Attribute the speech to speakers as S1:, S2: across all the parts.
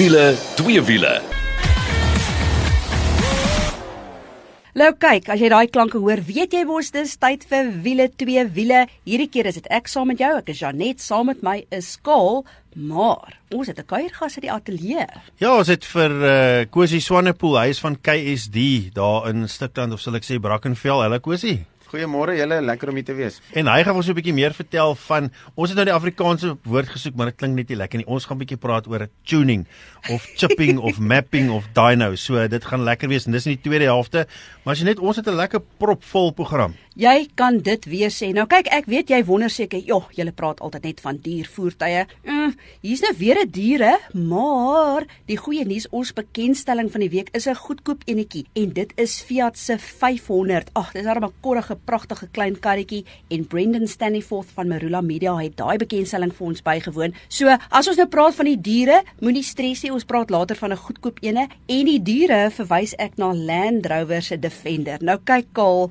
S1: Wiele, twee wiele.
S2: Nou kyk, as jy daai klanke hoor, weet jy mos dis tyd vir wiele twee wiele. Hierdie keer is dit ek saam met jou, ek is Janet, saam met my is Skaal, maar ons het 'n kuiergas uit die ateljee.
S3: Ja, ons het vir uh Cosie Swanepoel, hy is van KSD daar in Stikland of sal ek sê Brackenfell. Hallo Cosie.
S4: Goeiemôre julle, lekker om hier te wees.
S3: En hy gaan ons 'n bietjie meer vertel van ons het nou die Afrikaanse woord gesoek, maar dit klink net nie lekker nie. Ons gaan 'n bietjie praat oor tuning of chipping of mapping of dyno. So dit gaan lekker wees en dis in die tweede helfte. Maar as jy net ons het 'n lekker propvol program.
S2: Jy kan dit weer sê. Nou kyk, ek weet jy wonder seker, "Joh, julle praat altyd net van diervoertuie." Mm, hier's nou weer 'n diere, maar die goeie nuus, ons bekendstelling van die week is 'n goedkoop enetjie en dit is Fiat se 500. Ag, dis 'n korrige, pragtige klein karretjie en Brendan Stanleyforth van Marula Media het daai bekendstelling vir ons bygewoon. So, as ons nou praat van die diere, moenie stres nie, ons praat later van 'n goedkoop ene en die diere verwys ek na Land Rover se Defender. Nou kyk, Kaal,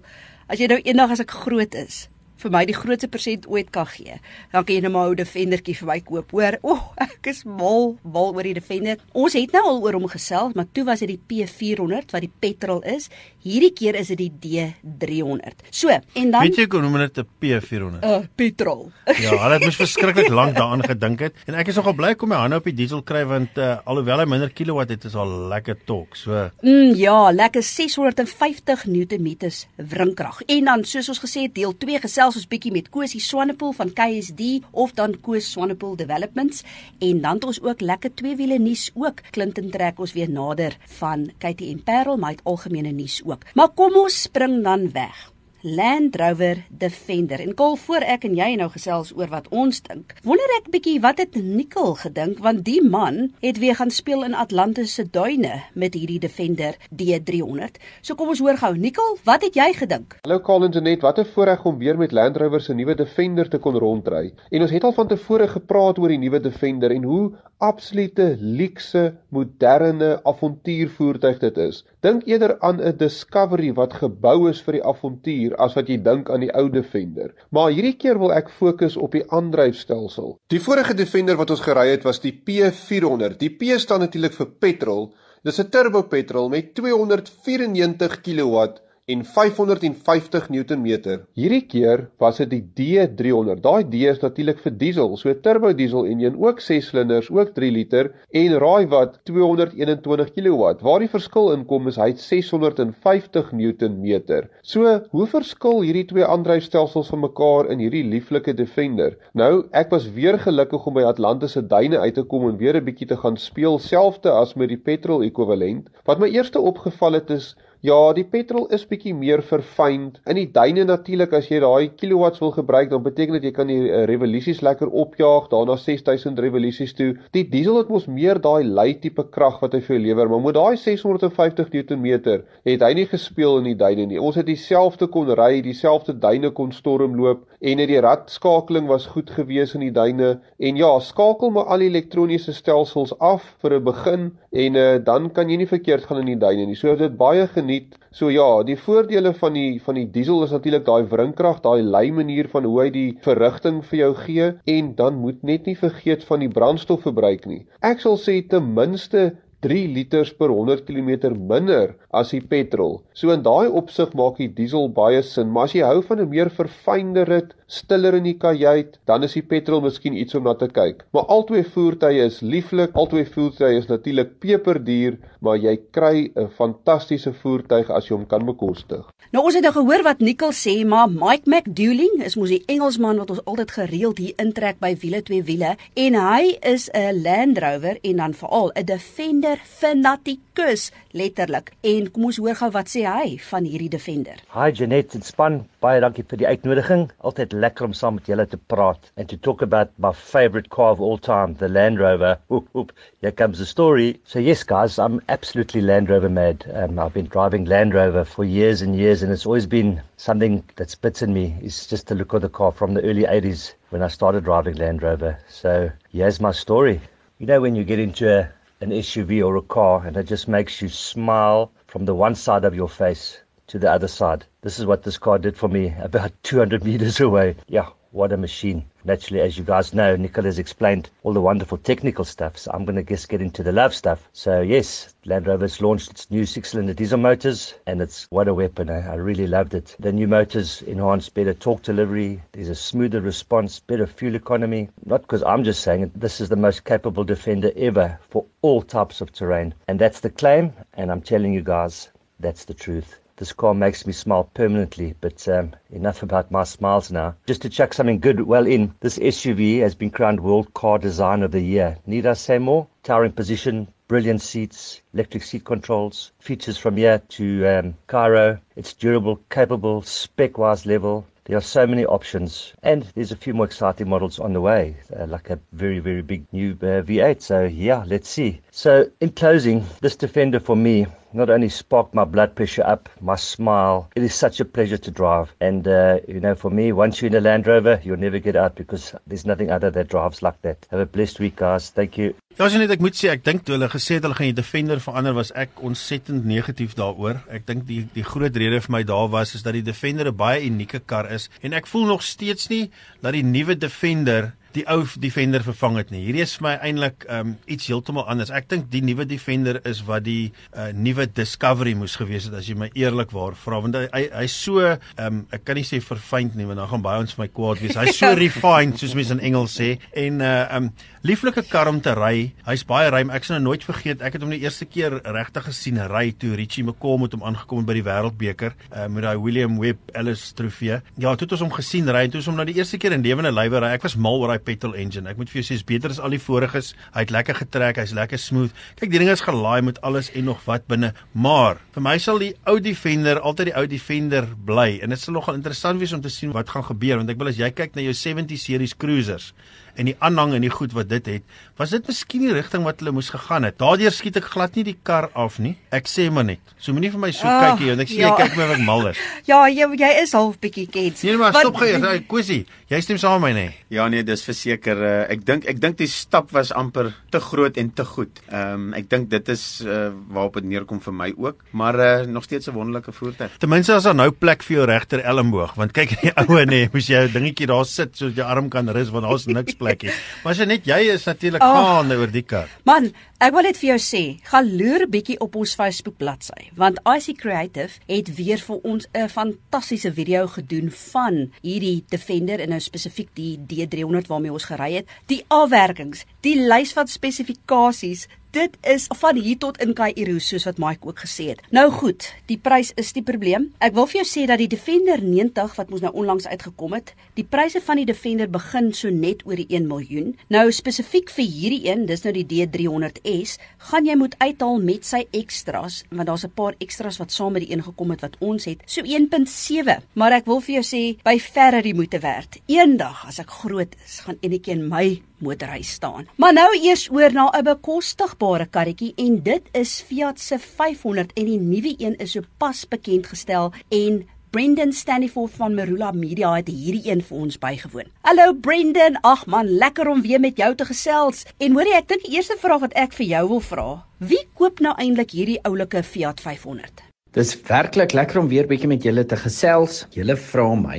S2: As jy nou eendag as ek groot is, vir my die grootste persent ooit kan gee, dan kan jy net maar 'n Defendertjie vir my koop, hoor. O, oh, ek is mal, mal oor die Defender. Ons het nou al oor hom gesels, maar toe was dit die P400 wat die petrol is. Hierdie keer is dit die D300. So, en dan
S3: Weet jy hoe noem dit 'n P400?
S2: Uh, petrol.
S3: ja, hulle het mos verskriklik lank daaraan gedink het en ek is nogal bly kom my hande op die diesel kry want uh, alhoewel hy minder kilowatt het, is al lekker tok. So
S2: Mm ja, lekker 650 Nm wrinkrag. En dan soos ons gesê het, deel 2 gesels ons bietjie met Kosie Swanepoel van KSD of dan Koos Swanepoel Developments en dan het ons ook lekker twee wiele nuus ook. Clinton trek ons weer nader van KTM Parel, maar het algemene nuus ook. Maar kom ons spring dan weg. Land Rover Defender. En kol voor ek en jy nou gesels oor wat ons dink. Wonder ek bietjie wat het Nicole gedink want die man het weer gaan speel in Atlantis se duine met hierdie Defender D300. So kom ons hoor gou Nicole, wat het jy gedink?
S4: Hallo Colin Janet, wat 'n voorreg om weer met Land Rover se nuwe Defender te kon rondry. En ons het al van tevore gepraat oor die nuwe Defender en hoe absolute luukse, moderne avontuurvoertuig dit is. Dink eerder aan 'n Discovery wat gebou is vir die avontuur as wat jy dink aan die ou Defender. Maar hierdie keer wil ek fokus op die aandryfstelsel. Die vorige Defender wat ons gery het was die P400. Die P staan natuurlik vir petrol. Dis 'n turbo petrol met 294 kW en 550 Newtonmeter. Hierdie keer was dit die D300. Daai D is natuurlik vir diesel, so turbo diesel enjin, ook 6 silinders, ook 3 liter en raai wat 221 kW. Waar die verskil inkom is hy het 650 Newtonmeter. So, hoe verskil hierdie twee aandryfstelsels van mekaar in hierdie lieflike Defender? Nou, ek was weer gelukkig om by Atlantis se duine uit te kom en weer 'n bietjie te gaan speel, selfs as met die petrol ekwivalent. Wat my eerste opgeval het is Ja, die petrol is bietjie meer verfyn. In die duine natuurlik as jy daai kilowatts wil gebruik, dan beteken dit jy kan die uh, revolusies lekker opjaag, daarna 6000 revolusies toe. Die diesel het mos meer daai lei tipe krag wat hy vir jou lewer, maar met daai 650 Newtonmeter het hy nie gespeel in die duine nie. Ons het dieselfde kon ry, dieselfde duine kon stormloop en net die radskakeling was goed gewees in die duine. En ja, skakel maar al die elektroniese stelsels af vir 'n begin en uh, dan kan jy nie verkeerd gaan in die duine nie. So dit baie geniet. So ja, die voordele van die van die diesel is natuurlik daai wrinkrag, daai lei manier van hoe hy die verrigting vir jou gee en dan moet net nie vergeet van die brandstofverbruik nie. Ek sal sê ten minste 3 liters per 100 km minder as die petrol. So in daai opsig maak die diesel baie sin, maar as jy hou van 'n meer verfynde rit, stiller in die kajuit, dan is die petrol miskien iets om na te kyk. Maar albei voertuie is lieflik, albei voertuie is natuurlik peperduur, maar jy kry 'n fantastiese voertuig as jy hom kan bekostig.
S2: Nou ons het nou gehoor wat Nicole sê, maar Mike McDouling is mos die Engelsman wat ons altyd gereeld hier intrek by wiele twee wiele en hy is 'n Land Rover en dan veral 'n Defender fanatikus letterlik. En kom ons hoor gou wat sê hy van hierdie Defender.
S5: Hi Janet en span, baie dankie vir die uitnodiging. Altyd lekker om saam met julle te praat and to talk about my favorite car of all time, the Land Rover. Oop, oop, here comes the story. So yes guys, I'm absolutely Land Rover mad. Um, I've been driving Land Rover for years and years and it's always been something that's bitten me. It's just the look of the car from the early 80s when I started driving Land Rover. So here's my story. You know when you get into a an SUV or a car and it just makes you smile from the one side of your face to the other side. This is what this car did for me about 200 meters away. Yeah, what a machine. Naturally, as you guys know, Nicole has explained all the wonderful technical stuff, so I'm going to just get into the love stuff. So, yes, Land Rover's launched its new six cylinder diesel motors, and it's what a weapon. Eh? I really loved it. The new motors enhance better torque delivery, there's a smoother response, better fuel economy. Not because I'm just saying it, this is the most capable defender ever for all types of terrain. And that's the claim, and I'm telling you guys, that's the truth. This car makes me smile permanently, but um, enough about my smiles now. Just to chuck something good well in, this SUV has been crowned World Car Design of the Year. Need I say more? Towering position, brilliant seats, electric seat controls, features from here to um, Cairo. It's durable, capable, spec-wise level. There are so many options, and there's a few more exciting models on the way, uh, like a very, very big new uh, V8. So, yeah, let's see. So, in closing, this Defender for me not only sparked my blood pressure up, my smile. It is such a pleasure to drive. And, uh, you know, for me, once you're in a Land Rover, you'll never get out because there's nothing other that drives like that. Have a blessed week, guys. Thank you.
S3: As net ek moet sê, ek dink toe hulle gesê het hulle gaan die Defender verander, was ek ontsettend negatief daaroor. Ek dink die die groot rede vir my daar was is dat die Defender 'n baie unieke kar is en ek voel nog steeds nie dat die nuwe Defender die ou Defender vervang het nie. Hierdie is vir my eintlik um, iets heeltemal anders. Ek dink die nuwe Defender is wat die uh, nuwe Discovery moes gewees het as jy my eerlikwaar vra want hy hy's so um, ek kan nie sê verfyn nie want dan gaan baie ons vir my kwaad wees. Hy's so refined soos mense in Engels sê en uh um lieflike kar om te ry. Hy's baie ruim. Ek sal nou nooit vergeet ek het hom die eerste keer regtig gesien ry toe Richie McCall met hom aangekom by die Wêreldbeker uh, met daai William Webb Ellis trofee. Ja, toe het ons hom gesien ry en toe ons hom nou die eerste keer in lewende lywe ry. Ek was mal oor daai petrol engine. Ek moet vir jou sê is beter as al die voriges. Hy het lekker getrek, hy's lekker smooth. Kyk, die ding is gelaai met alles en nog wat binne. Maar vir my sal die ou Defender altyd die ou Defender bly en dit sal nogal interessant wees om te sien wat gaan gebeur want ek wil as jy kyk na jou 70 series cruisers en die aanhang en die goed wat dit het, was dit miskien die rigting wat hulle moes gegaan het. Daardeur skiet ek glad nie die kar af nie. Ek sê maar net. So moenie vir my so oh, kyk hier want ek sê ja. jy kyk my wat mal is.
S2: Ja, jy jy is half bietjie kens.
S3: Nee, maar stop gee, hey, Kusie. Jy stem saam met my nê? Nee.
S1: Ja nee, dis verseker. Uh, ek dink ek dink die stap was amper te groot en te goed. Ehm um, ek dink dit is uh, waarop dit neerkom vir my ook, maar uh, nog steeds 'n wonderlike voertuig.
S3: Ten minste as daar nou plek vir jou regter elmboog, want kyk in die oue nê, moes jy 'n dingetjie daar sit sodat jou arm kan rus want daar's niks plekkie. Maar as jy net jy is natuurlik oh, gaande oor die kar.
S2: Man, ek wil net vir jou sê, gaan loer bietjie op ons Facebook bladsy, want IC Creative het weer vir ons 'n fantastiese video gedoen van hierdie Defender en nou spesifiek die D300 waarmee ons gery het, die afwerkings, die lys van spesifikasies, Dit is van hier tot in Kaïro soos wat Mike ook gesê het. Nou goed, die prys is die probleem. Ek wil vir jou sê dat die Defender 90 wat ons nou onlangs uitgekom het, die pryse van die Defender begin so net oor die 1 miljoen. Nou spesifiek vir hierdie een, dis nou die D300S, gaan jy moet uithaal met sy extras, want daar's 'n paar extras wat saam met die een gekom het wat ons het, so 1.7. Maar ek wil vir jou sê, by verre die moeite werd. Eendag as ek groot is, gaan enetjie in my motorhuis staan. Maar nou eers oor na 'n bekostigbare karretjie en dit is Fiat se 500 en die nuwe een is sopas bekend gestel en Brendan Staniforth van Merula Media het hierdie een vir ons bygewoon. Hallo Brendan, ag man, lekker om weer met jou te gesels. En hoorie, ek dink die eerste vraag wat ek vir jou wil vra, wie koop nou eintlik hierdie oulike Fiat 500?
S6: Dis werklik lekker om weer bietjie met julle te gesels. Julle vra my,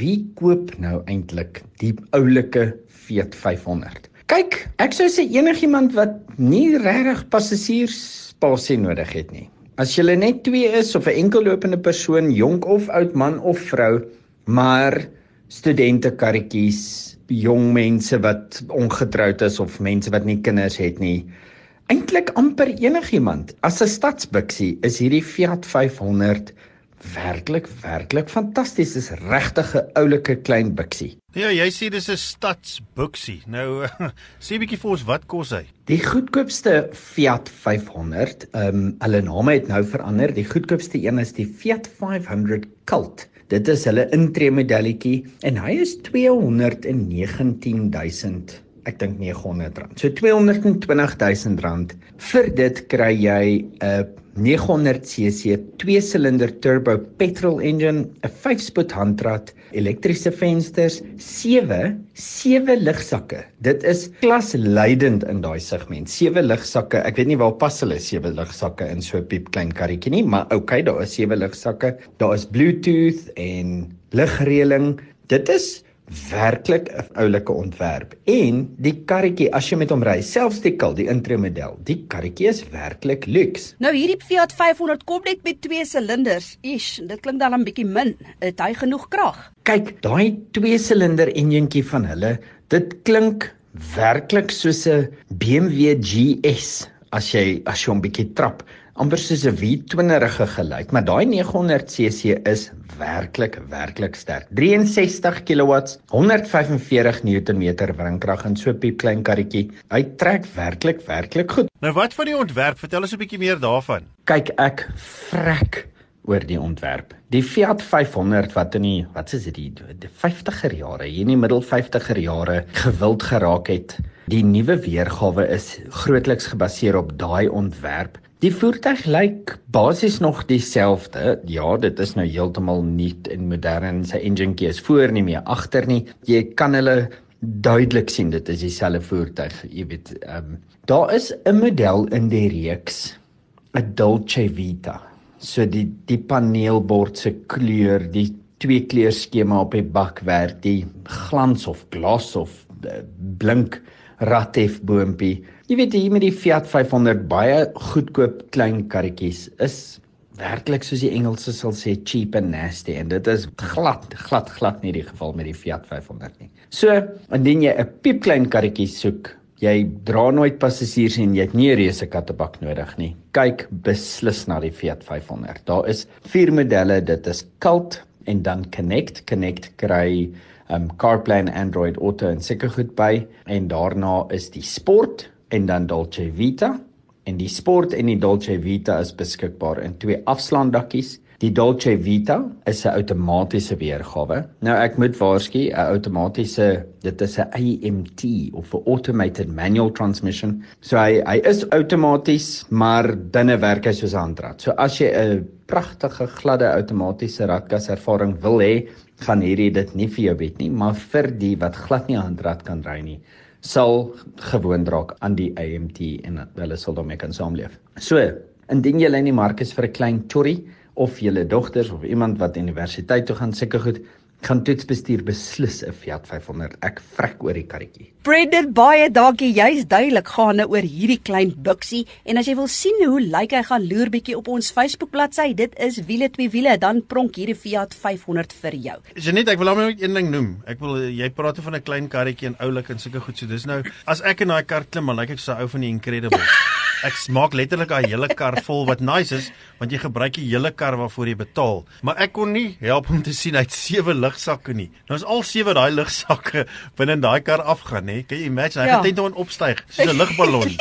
S6: wie koop nou eintlik die oulike Fiat 500? Kyk, ek sou sê enigiemand wat nie regtig passasiersspasie nodig het nie. As jy net twee is of 'n enkellopende persoon, jonk of oud man of vrou, maar studente karretjies, jong mense wat ongetroud is of mense wat nie kinders het nie, eintlik amper enigiemand. As 'n stadsbiksie is hierdie Fiat 500 werklik werklik fantasties. Dis regtig 'n oulike klein biksie.
S3: Ja, jy sê dis 'n stadsbiksie. Nou sê bietjie vir ons wat kos hy?
S6: Die goedkoopste Fiat 500, ehm um, hulle name het nou verander. Die goedkoopste een is die Fiat 500 Cult. Dit is hulle intree modelletjie en hy is 219000 ek dink R900. So R220000. Vir dit kry jy 'n 900cc twee-silinder turbo petrol engine, 'n 5-spoed handrat, elektriese vensters, 7 sewe lugsakke. Dit is klasleidend in daai segment. Sewe lugsakke. Ek weet nie waar pas hulle sewe lugsakke in so 'n piep klein karretjie nie, maar okay, daar is sewe lugsakke. Daar is Bluetooth en lugreëling. Dit is werklik 'n oulike ontwerp. En die karretjie as jy met hom ry, selfs die kil, die intree model, die karretjie is werklik luks.
S2: Nou hierdie Fiat 500 kom net met twee silinders. Ish, dit klink dan 'n bietjie min. Het hy genoeg krag?
S6: Kyk, daai twee silinder enjintjie van hulle, dit klink werklik soos 'n BMW GS as jy as jy hom bietjie trap amper soos 'n V20 gelyk, maar daai 900cc is werklik werklik sterk. 63 kW, 145 Nm wringkrag in so 'n piep klein karretjie. Hy trek werklik werklik goed.
S3: Nou wat van die ontwerp? Vertel ons 'n bietjie meer daarvan.
S6: Kyk, ek vrek oor die ontwerp. Die Fiat 500 wat in die wat is dit die, die 50er jare, hier in die middel 50er jare gewild geraak het. Die nuwe weergawe is grootliks gebaseer op daai ontwerp. Die voertuig lyk basies nog dieselfde. Ja, dit is nou heeltemal nuut en modern. Sy enjinkie is voor nie meer agter nie. Jy kan hulle duidelik sien dit is dieselfde voertuig. Jy weet, ehm um, daar is 'n model in die reeks, 'n Dolce Vita. So die die paneelbord se kleur, die twee kleur skema op die bakwerk, die glans of glas of uh, blink rathef boontjie Jy weet hier met die Fiat 500 baie goedkoop klein karretjies is werklik soos die Engelse sal sê cheap and nasty en dit is glad glad glad nie die geval met die Fiat 500 nie. So, indien jy 'n piepklein karretjie soek, jy dra nooit passasiers en jy het nie 'n reuse kattebak nodig nie. Kyk beslis na die Fiat 500. Daar is vier modelle, dit is Cult en dan Connect. Connect kry um CarPlay en Android Auto en seker goed by en daarna is die Sport en dan Dolce Vita en die Sport en die Dolce Vita is beskikbaar in twee afslaandakkies. Die Dolce Vita is 'n outomatiese weergawe. Nou ek moet waarsku, 'n outomatiese, dit is 'n AMT of 'n automated manual transmission. So hy hy is outomaties, maar binne werk hy soos 'n handrat. So as jy 'n pragtige gladde outomatiese ratkas ervaring wil hê, gaan hierdie dit nie vir jou weet nie, maar vir die wat glad nie 'n handrat kan ry nie, sal gewoond raak aan die AMT en hulle sal daarmee kan saamleef. So, indien jy in die mark is vir 'n klein chorrie of julle dogters of iemand wat universiteit toe gaan, seker goed, kan toetsbestuur beslis 'n Fiat 500. Ek vrek oor die karretjie.
S2: Brendan baie dankie. Jy's duidelik gaande oor hierdie klein buksie en as jy wil sien hoe lyk hy gaan loer bietjie op ons Facebook bladsy. Dit is wiele twee wiele, dan pronk hierdie Fiat 500 vir jou.
S3: Janet, ek wil hom net een ding noem. Ek wil jy praat van 'n klein karretjie en oulik en sulke goed so. Dis nou as ek in daai kar klim, dan lyk ek so ou van die Incredibles. Ek smaak letterlik 'n hele kar vol wat nice is want jy gebruik die hele kar waarvoor jy betaal. Maar ek kon nie help om te sien hy het sewe lugsakke nie. Nou is al sewe daai lugsakke binne in daai kar afgaan, hè. Kan jy imagine? Hy ja. het net opstyg soos 'n lugballon.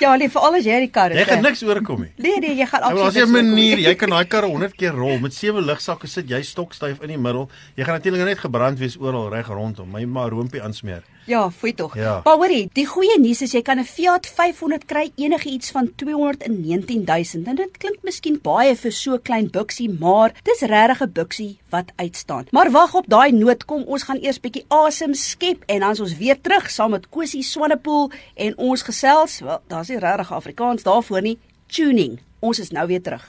S2: ja, nee, vir alles jy die kar.
S3: Jy gaan niks oorkom nie.
S2: Nee nee, jy gaan absoluut.
S3: Daar's 'n manier, jy kan daai kar 100 keer rol met sewe lugsakke sit jy stokstyf in die middel. Jy gaan natuurlik net gebrand wees oral reg rondom. My maar roompie aansmeer.
S2: Ja, fooi tog.
S3: Ja.
S2: Maar hoorie, die goeie nuus is jy kan 'n Fiat 500 kry enige iets van 219000. En dit klink miskien baie vir so klein buksie, maar dis regtig 'n buksie wat uitstaan. Maar wag op daai noot, kom ons gaan eers bietjie asem skep en dan is ons weer terug saam met Kosie Swanepoel en ons gesels. Wel, daar's nie regtig Afrikaans daarvoor nie. Tuning. Ons is nou weer terug.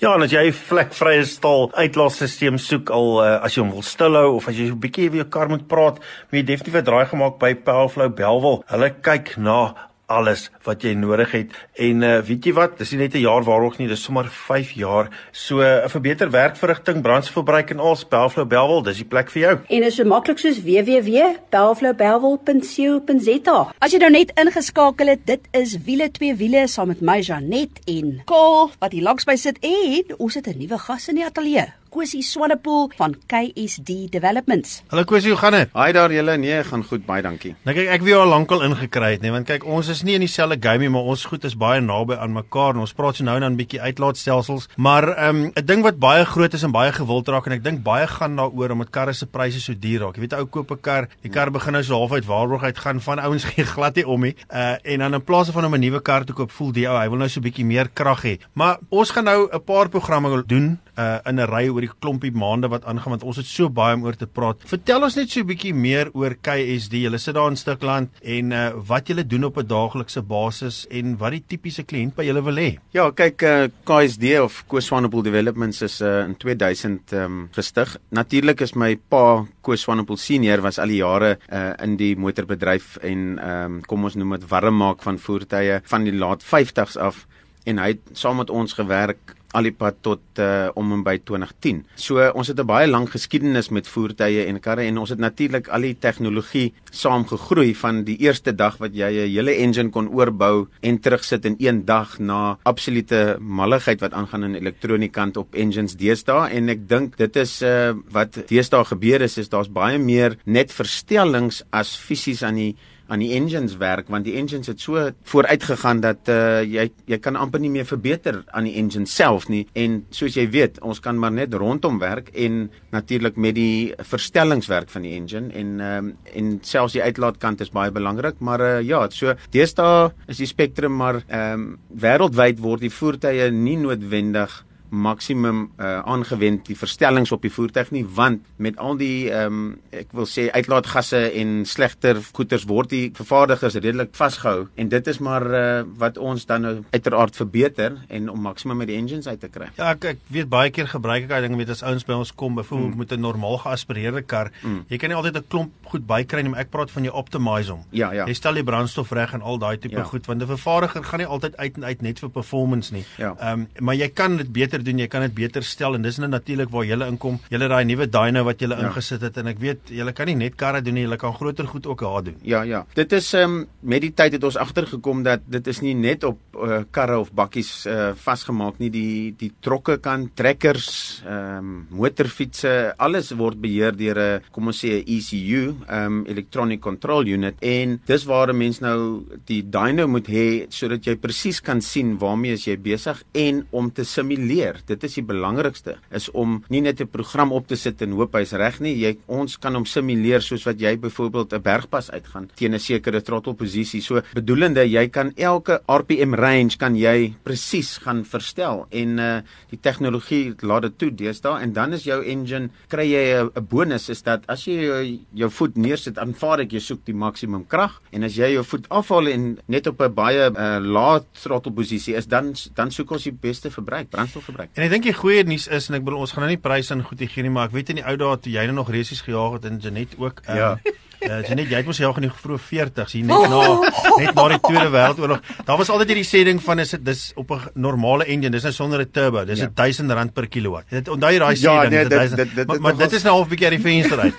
S3: Ja, as jy 'n vlekvrye staal uitlaatstelsel soek al uh, as jy hom wil stilhou of as jy 'n bietjie weer jou kar moet praat, moet jy definitief 'n draai gemaak by Powerflow Belwel. Hulle kyk na alles wat jy nodig het. En uh, weet jy wat, dis nie net 'n jaar waarog nie, dis sommer 5 jaar. So uh, vir beter werkverrigting, brandstofverbruik en als Bellflow Bellville, dis die plek vir jou.
S2: En is so maklik soos www.bellflowbellville.co.za. As jy nou net ingeskakel het, dit is wiele twee wiele saam met my Janet en Kol wat hier langs my sit en ons het 'n nuwe gas in die ateljee. Kosie Swanepoel van KSD Developments.
S3: Hallo Kosie, hoe gaan dit?
S1: Haai daar julle. Nee, gaan goed, baie dankie.
S3: Nou kyk, ek wie al lankal ingekry het, nee, want kyk, ons is nie in dieselfde game nie, maar ons goed is baie naby aan mekaar en ons praat so nou en dan 'n bietjie uitlaatstelsels, maar ehm, 'n um, ding wat baie groot is en baie gewild raak en ek dink baie gaan daaroor omdat karre se pryse so duur raak. Jy weet ou koop 'n kar, die kar begin nou so halfuit waarborg uit gaan van ouens gee glad nie om nie. Uh en dan in plaas van om 'n nuwe kar te koop, voel die ou hy wil nou so 'n bietjie meer krag hê. Maar ons gaan nou 'n paar programme doen uh in 'n ry oor die klompie maande wat aangaan want ons het so baie om oor te praat. Vertel ons net so 'n bietjie meer oor KSD. Julle sit daar in Stikland en uh, wat julle doen op 'n daaglikse basis en wat die tipiese kliënt by julle wil hê.
S1: Ja, kyk uh, KSD of Kooswanepoel Developments is uh, in 2000 um, gestig. Natuurlik is my pa Kooswanepoel senior was al die jare uh, in die motorbedryf en um, kom ons noem dit warm maak van voertuie van die laat 50s af en hy het saam met ons gewerk al die pad tot uh, om en by 2010. So ons het 'n baie lang geskiedenis met voertuie en karre en ons het natuurlik al die tegnologie saam gegroei van die eerste dag wat jy 'n hele engine kon oorbou en terugsit in een dag na absolute malligheid wat aangaan in elektronikant op engines deesdae en ek dink dit is uh, wat deesdae gebeur is is daar's baie meer net verstellings as fisies aan die aan die engines werk want die engines het so vooruit gegaan dat uh, jy jy kan amper nie meer verbeter aan die engine self nie. En soos jy weet ons kan maar net rondom werk en natuurlik met die verstellingswerk van die engine. En um, en selfs die uitlaatkant is baie belangrik maar uh, ja so deesdae is die spektrum maar ehm um, wêreldwyd word die voertuie nie noodwendig maksimum uh, aangewend die verstellings op die voertuig nie want met al die ehm um, ek wil sê uitlaatgasse en slegter goeters word die vervaardigers redelik vasgehou en dit is maar uh, wat ons dan nou uiteraard verbeter en om maksimum met die engines uit te kry.
S3: Ja, ek, ek weet baie keer gebruik ek daai ding weet as ouens by ons kom byvoorbeeld mm. met 'n normaal geaspireerde kar, mm. jy kan nie altyd 'n klomp goed bykry nie, maar ek praat van jy optimize hom.
S1: Ja, ja.
S3: Jy stel die brandstof reg en al daai tipe ja. goed want 'n vervaardiger gaan nie altyd uit en uit net vir performance nie.
S1: Ja.
S3: Ehm ja. um, maar jy kan dit beter beter doen, jy kan dit beter stel en dis nou natuurlik waar jy inkom. Jy het daai nuwe dyno wat jy ja. ingesit het en ek weet jy kan nie net karre doen nie, jy kan groter goed ook daar doen.
S1: Ja, ja. Dit is ehm um, met die tyd het ons agtergekom dat dit is nie net op uh, karre of bakkies uh, vasgemaak nie, die die trokke kan trekkers, ehm um, motorfietsse, alles word beheer deur 'n kom ons sê 'n ECU, ehm um, electronic control unit en dis waar 'n mens nou die dyno moet hê sodat jy presies kan sien waarmee jy besig en om te sim simuleer. Dit is die belangrikste is om nie net 'n program op te sit en hoop hy's reg nie. Jy ons kan hom simuleer soos wat jy byvoorbeeld 'n bergpas uitgaan teen 'n sekere throttle posisie. So bedoelende jy kan elke RPM range kan jy presies gaan verstel en uh die tegnologie laat dit toe deesdae en dan is jou engine kry jy 'n bonus is dat as jy jou, jou voet neersit aanvaar ek jy soek die maksimum krag en as jy jou voet afhaal en net op 'n baie uh, lae throttle posisie is dan dan soek ons die beste verbruik brandstofverbruik.
S3: En ek dink die goeie nuus is en ek bedoel ons gaan nou nie pryse in goed gee nie, maar ek weet in die ou dae toe jy nou nog resies gejaag het en Janet ook. Um, ja. Ja, uh, Janet, jy het mos jaag in die vroeë 40s hier net na net na die Tweede Wêreldoorlog. Daar was altyd hierdie sê ding van is dit dis op 'n normale engine, dis nou sonder 'n turbo, dis ja. 1000 rand per kilowatt. Dit onthou jy daai sê
S1: ja,
S3: ding,
S1: nee, dit, dit, dit, dit,
S3: maar, maar dit is nou half bietjie uit die venster uit.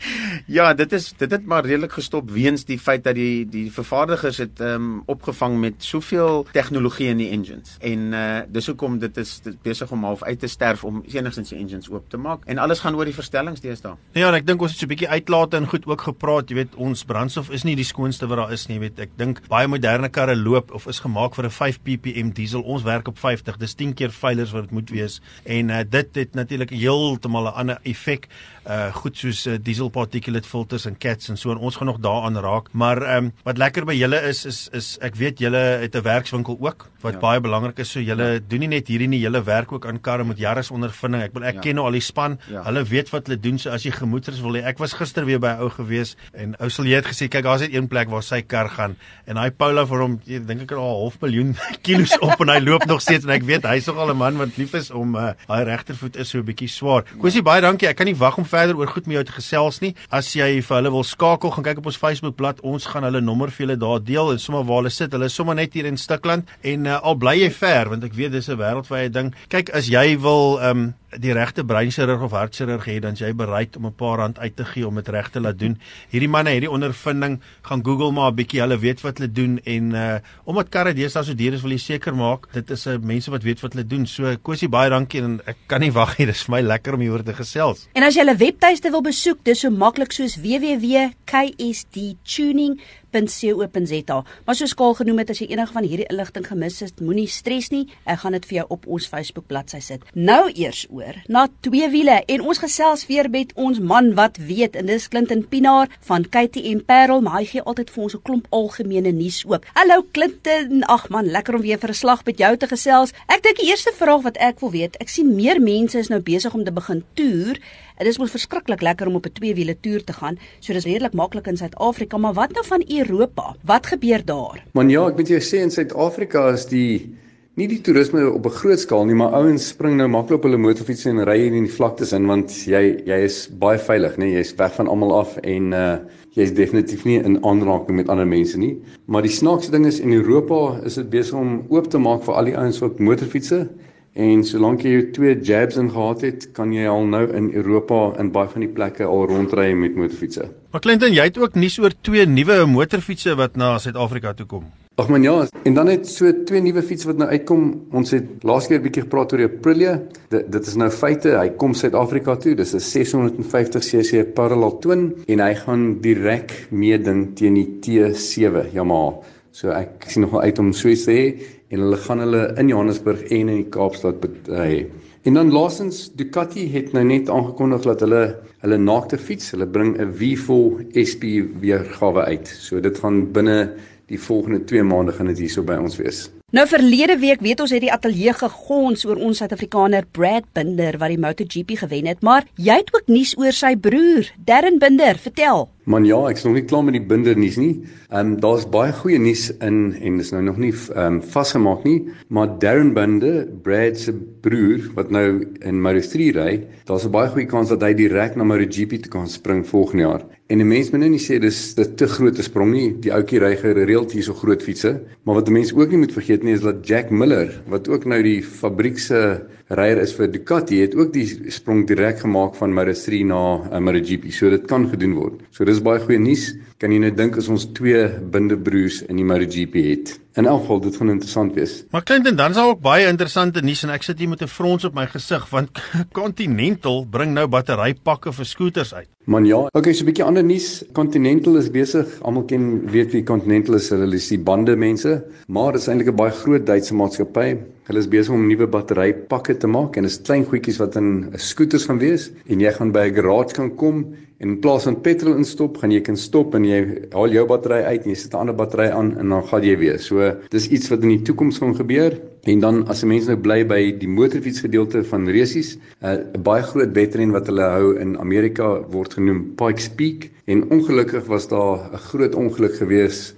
S1: ja, dit is dit het maar redelik gestop weens die feit dat die die vervaardigers het ehm um, opgevang met soveel tegnologie in die engines. En uh dis hoekom dit is dit besig om half uit te sterf om enigstens die engines oop te maak en alles gaan oor die verstellings deesdae.
S3: Ja, en ek dink ons het so 'n bietjie uitlate en goed ook gepraat, jy weet ons brandstof is nie die skoonste wat daar is nie, weet ek dink baie moderne karre loop of is gemaak vir 'n 5 ppm diesel. Ons werk op 50. Dis 10 keer veiliger as wat dit moet wees. En uh, dit het natuurlik heeltemal 'n ander effek uh goed soos uh, diesel particulate filters en cats en so en ons gaan nog daaraan raak. Maar ehm um, wat lekker by julle is is is ek weet julle het 'n werkswinkel ook wat ja. baie belangrik is. So julle ja. doen nie net hierdie nie, julle werk ook aan karre met jare se ondervinding. Ek wil ek ja. ken nou al die span. Ja. Hulle weet wat hulle doen. So as jy gemoeders wil hê, ek was gister weer by 'n ou gewees en ou sal jy het gesê kyk daar's net een plek waar sy kar gaan en hy Paula vir hom dink ek al 'n half miljoen kilos op en hy loop nog steeds en ek weet hy's nog al 'n man wat lief is om uh, hy regtervoet is so 'n bietjie swaar. Kosie baie dankie. Ek kan nie wag om verder oor goed met jou te gesels nie. As jy vir hulle wil skakel, gaan kyk op ons Facebook bladsy. Ons gaan hulle nommer vir julle daar deel en sommer waar hulle sit. Hulle is sommer net hier in Stikland en uh, al bly jy ver want ek weet dis 'n wêreldwye ding. Kyk, as jy wil ehm um, die regte breinchirurg of hartchirurg hê, dan jy bereid om 'n paar rand uit te gee om dit reg te laat doen. Hierdie manne het die ondervinding, gaan Google maar 'n bietjie, hulle weet wat hulle doen en uh omdat karre deesdae so duur is, wil jy seker maak dit is 'n uh, mense wat weet wat hulle doen. So Kosie baie dankie en ek kan nie wag nie, dis vir my lekker om hieroor te gesels.
S2: En as jy hulle webtuiste wil besoek, dis so maklik soos www.ksdtuning www.rsg.co.za. Maar soos Kaal genoem het, as jy enige van hierdie inligting gemis het, moenie stres nie. Ek gaan dit vir jou op ons Facebook bladsy sit. Nou eers oor na twee wiele en ons gesels weer met ons man wat weet en dis Clinton Pinaar van KTM Parel, maar hy gee altyd vir ons 'n klomp algemene nuus ook. Hallo Clinton. Ag man, lekker om weer vir 'n slag met jou te gesels. Ek dink die eerste vraag wat ek wil weet, ek sien meer mense is nou besig om te begin toer. Dit is mos verskriklik lekker om op 'n twee wiele toer te gaan. So dis redelik maklik in Suid-Afrika, maar wat nou van Europa? Wat gebeur daar?
S7: Man ja, ek moet jou sê in Suid-Afrika is die nie die toerisme op 'n groot skaal nie, maar ouens spring nou maklik op hulle motorfiets en ry in die vlaktes in want jy jy is baie veilig, né? Jy's weg van almal af en uh jy's definitief nie in aanraking met ander mense nie. Maar die snaakste ding is in Europa is dit besig om oop te maak vir al die ouens wat motorfietsse En solank jy jou twee jabs in gehad het, kan jy al nou in Europa in baie van die plekke al rondry met motorfietsse.
S3: Maar Clinton, jy het ook nuus oor twee nuwe motorfietsse wat na Suid-Afrika toe kom.
S7: Ag man ja, en dan het so twee nuwe fietsse wat nou uitkom. Ons het laas keer 'n bietjie gepraat oor die Aprilia. Dit dit is nou feite, hy kom Suid-Afrika toe. Dis 'n 650cc parallel twin en hy gaan direk meeding teen die T7 Yamaha. So ek sien nogal uit om so iets te hê en hulle gaan hulle in Johannesburg en in die Kaapstad hê. En dan laasens Ducati het nou net aangekondig dat hulle hulle naakte fiets, hulle bring 'n V4 SP weergawe uit. So dit gaan binne die volgende 2 maande gaan dit hierso by ons wees.
S2: Nou verlede week weet ons het die ateljee gegons oor ons Suid-Afrikaner Brad Binder wat die MotoGP gewen het, maar jy het ook nuus oor sy broer, Darren Binder, vertel.
S7: Man ja, ek's nog nie klaar met die binder nuus nie. Ehm um, daar's baie goeie nuus in en dis nou nog nie ehm um, vasgemaak nie, maar Darren Binder, Brad se broer wat nou in Moto3 ry, daar's 'n baie goeie kans dat hy direk na MotoGP toe kan spring volgende jaar. En 'n mens moet nou nie sê dis 'n te groot sprong nie. Die ouetjie ry gereeld hier so groot fietsse, maar wat 'n mens ook nie moet vergeet nie is dat Jack Miller, wat ook nou die fabriek se ryer is vir Ducati, het ook die sprong direk gemaak van Moto3 na uh, MotoGP. So dit kan gedoen word. So dis baie goeie nuus. Kan jy net dink as ons twee bindebroers in die MotoGP het? In elk geval dit gaan interessant wees.
S3: Maar Clinton, dan is daar ook baie interessante nuus en ek sit hier met 'n frons op my gesig want Continental bring nou batterypakke vir skooters uit.
S7: Man ja, okay, so 'n bietjie ander nuus. Continental is besig, almal ken weet wie Continental is, hulle is die bande mense, maar dit is eintlik 'n baie groot Duitse maatskappy. Hulle is besig om nuwe batterypakke te maak en dit is klein goedjies wat in skooters gaan wees en jy gaan by 'n garage kan kom en in plaas van petrol instop, gaan jy kan stop en jy haal jou battery uit en jy sit 'n ander battery aan en dan gaan jy weer. So dis iets wat in die toekoms gaan gebeur. En dan as 'n mens nou bly by die motorfiets gedeelte van resies, eh, 'n uh, baie groot wedren wat hulle hou in Amerika word genoem Pikes Peak en ongelukkig was daar 'n groot ongeluk gewees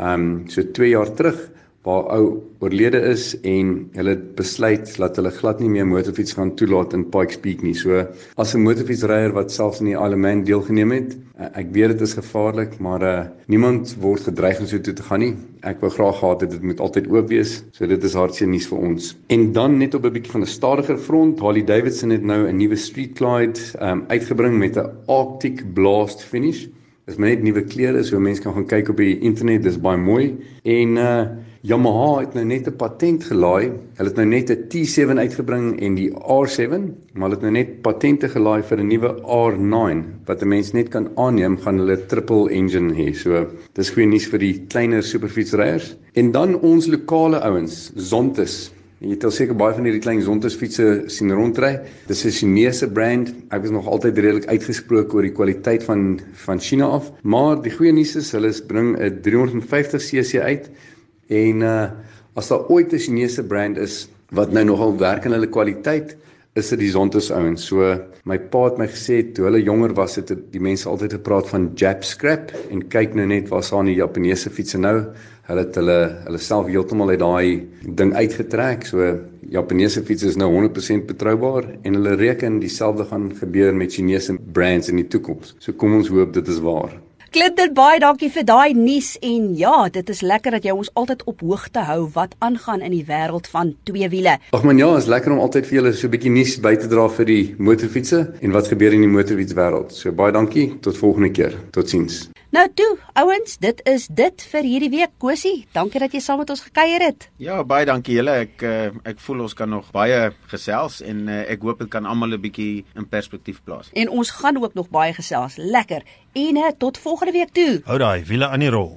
S7: um, so 2 jaar terug waar ou oorlede is en hulle besluit dat hulle glad nie meer motorfiets gaan toelaat in Pikes Peak nie. So as 'n motorfietsryer wat selfs in die Ironman deelgeneem het, eh, ek weet dit is gevaarlik, maar uh, niemand word gedreig om so toe te gaan nie. Ek wou graag gehad het dit moet altyd oop wees. So dit is hartseer nuus vir ons. En dan net op 'n bietjie van 'n stadiger front, Harley Davidson het nou 'n nuwe Street Glide um, uitgebring met 'n Arctic Blast finish. Is net nuwe kleure, so mense kan gaan kyk op die internet, dis baie mooi. En uh Yamaha het nou net 'n patent gelaai. Hulle het nou net 'n T7 uitgebring en die R7, maar hulle het nou net patente gelaai vir 'n nuwe R9 wat 'n mens net kan aanneem gaan hulle triple engine hê. So, dis goeie nuus vir die kleiner superfietsryers. En dan ons lokale ouens, Zontes. Jy het al seker baie van hierdie klein Zontes fietsse sien rondry. Dis 'n Chinese brand. Ek was nog altyd redelik uitgesproke oor die kwaliteit van van China af, maar die goeie nuus is hulle bring 'n 350cc uit En uh as daar ooit 'n Chinese brand is wat nou nogal werk in hulle kwaliteit, is dit die Zontes ouens. So my pa het my gesê toe hulle jonger was het die mense altyd gepraat van Jap scrap en kyk nou net waar staan die Japaneese fietsse nou. Hulle het hulle hulle self heeltemal uit daai ding uitgetrek. So Japaneese fietsse is nou 100% betroubaar en hulle reken dieselfde gaan gebeur met Chinese brands in die toekoms. So kom ons hoop dit is waar.
S2: Clinton baie dankie vir daai nuus en ja, dit is lekker dat jy ons altyd op hoogte hou wat aangaan in die wêreld van twee wiele.
S7: Ag man ja, is lekker om altyd vir julle so 'n bietjie nuus by te dra vir die motorfietsse en wat gebeur in die motorfietswêreld. So baie dankie, tot volgende keer. Totsiens.
S2: Nou toe, ouens, dit is dit vir hierdie week. Kosie, dankie dat jy saam met ons gekuier het.
S1: Ja, baie dankie julle. Ek uh, ek voel ons kan nog baie gesels en uh, ek hoop dit kan almal 'n bietjie in perspektief plaas.
S2: En ons gaan ook nog baie gesels. Lekker. En tot volgende week toe.
S3: Hou daai wiele aan die rol.